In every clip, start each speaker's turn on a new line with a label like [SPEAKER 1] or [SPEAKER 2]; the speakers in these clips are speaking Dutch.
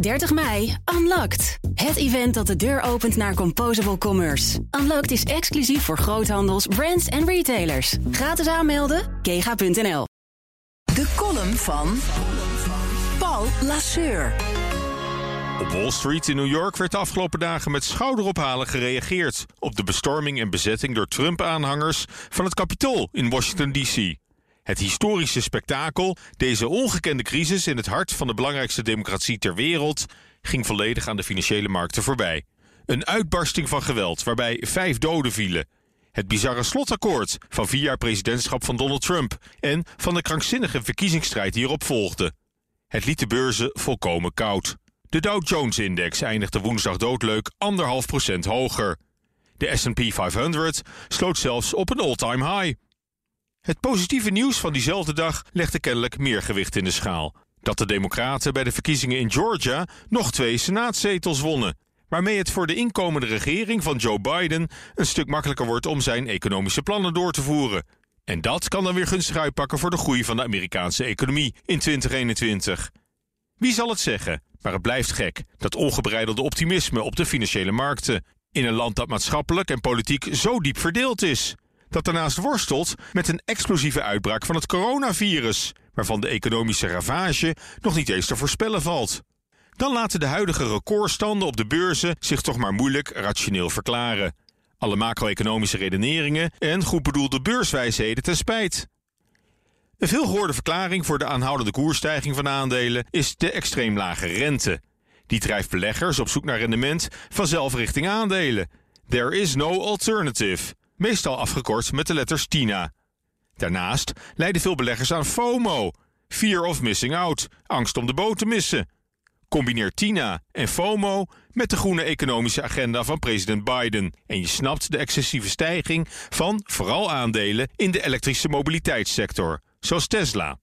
[SPEAKER 1] 30 mei, Unlocked. Het event dat de deur opent naar Composable Commerce. Unlocked is exclusief voor groothandels, brands en retailers. Gratis aanmelden, kega.nl.
[SPEAKER 2] De column van Paul Lasseur.
[SPEAKER 3] Op Wall Street in New York werd de afgelopen dagen met schouderophalen gereageerd op de bestorming en bezetting door Trump-aanhangers van het Capitool in Washington, D.C. Het historische spektakel, deze ongekende crisis in het hart van de belangrijkste democratie ter wereld, ging volledig aan de financiële markten voorbij. Een uitbarsting van geweld waarbij vijf doden vielen. Het bizarre slotakkoord van vier jaar presidentschap van Donald Trump en van de krankzinnige verkiezingsstrijd die erop volgde. Het liet de beurzen volkomen koud. De Dow Jones-index eindigde woensdag doodleuk 1,5 procent hoger. De S&P 500 sloot zelfs op een all-time high. Het positieve nieuws van diezelfde dag legde kennelijk meer gewicht in de schaal. Dat de Democraten bij de verkiezingen in Georgia nog twee senaatzetels wonnen. Waarmee het voor de inkomende regering van Joe Biden een stuk makkelijker wordt om zijn economische plannen door te voeren. En dat kan dan weer gunstig uitpakken voor de groei van de Amerikaanse economie in 2021. Wie zal het zeggen? Maar het blijft gek, dat ongebreidelde optimisme op de financiële markten. In een land dat maatschappelijk en politiek zo diep verdeeld is dat daarnaast worstelt met een explosieve uitbraak van het coronavirus, waarvan de economische ravage nog niet eens te voorspellen valt. Dan laten de huidige recordstanden op de beurzen zich toch maar moeilijk rationeel verklaren. Alle macro-economische redeneringen en goed bedoelde beurswijsheden ten spijt. Een veelgehoorde verklaring voor de aanhoudende koersstijging van aandelen is de extreem lage rente. Die drijft beleggers op zoek naar rendement vanzelf richting aandelen. There is no alternative meestal afgekort met de letters TINA. Daarnaast lijden veel beleggers aan FOMO, fear of missing out, angst om de boot te missen. Combineer TINA en FOMO met de groene economische agenda van president Biden en je snapt de excessieve stijging van vooral aandelen in de elektrische mobiliteitssector, zoals Tesla.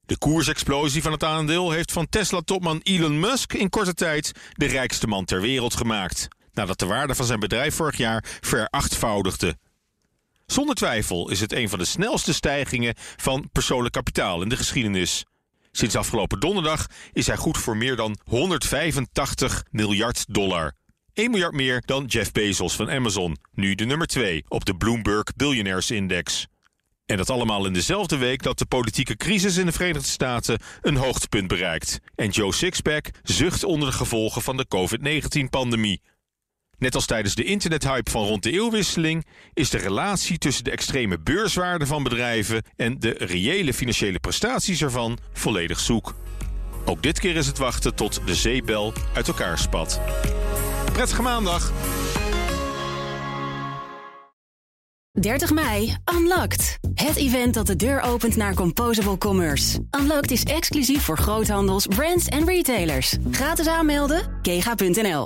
[SPEAKER 3] De koersexplosie van het aandeel heeft van Tesla-topman Elon Musk in korte tijd de rijkste man ter wereld gemaakt nadat de waarde van zijn bedrijf vorig jaar verachtvoudigde. Zonder twijfel is het een van de snelste stijgingen van persoonlijk kapitaal in de geschiedenis. Sinds afgelopen donderdag is hij goed voor meer dan 185 miljard dollar. 1 miljard meer dan Jeff Bezos van Amazon, nu de nummer 2 op de Bloomberg Billionaires Index. En dat allemaal in dezelfde week dat de politieke crisis in de Verenigde Staten een hoogtepunt bereikt. En Joe Sixpack zucht onder de gevolgen van de COVID-19-pandemie. Net als tijdens de internethype van rond de eeuwwisseling is de relatie tussen de extreme beurswaarde van bedrijven en de reële financiële prestaties ervan volledig zoek. Ook dit keer is het wachten tot de zeebel uit elkaar spat. Prettige maandag!
[SPEAKER 1] 30 mei, Unlocked. Het event dat de deur opent naar Composable Commerce. Unlocked is exclusief voor groothandels, brands en retailers. Gratis aanmelden, kega.nl.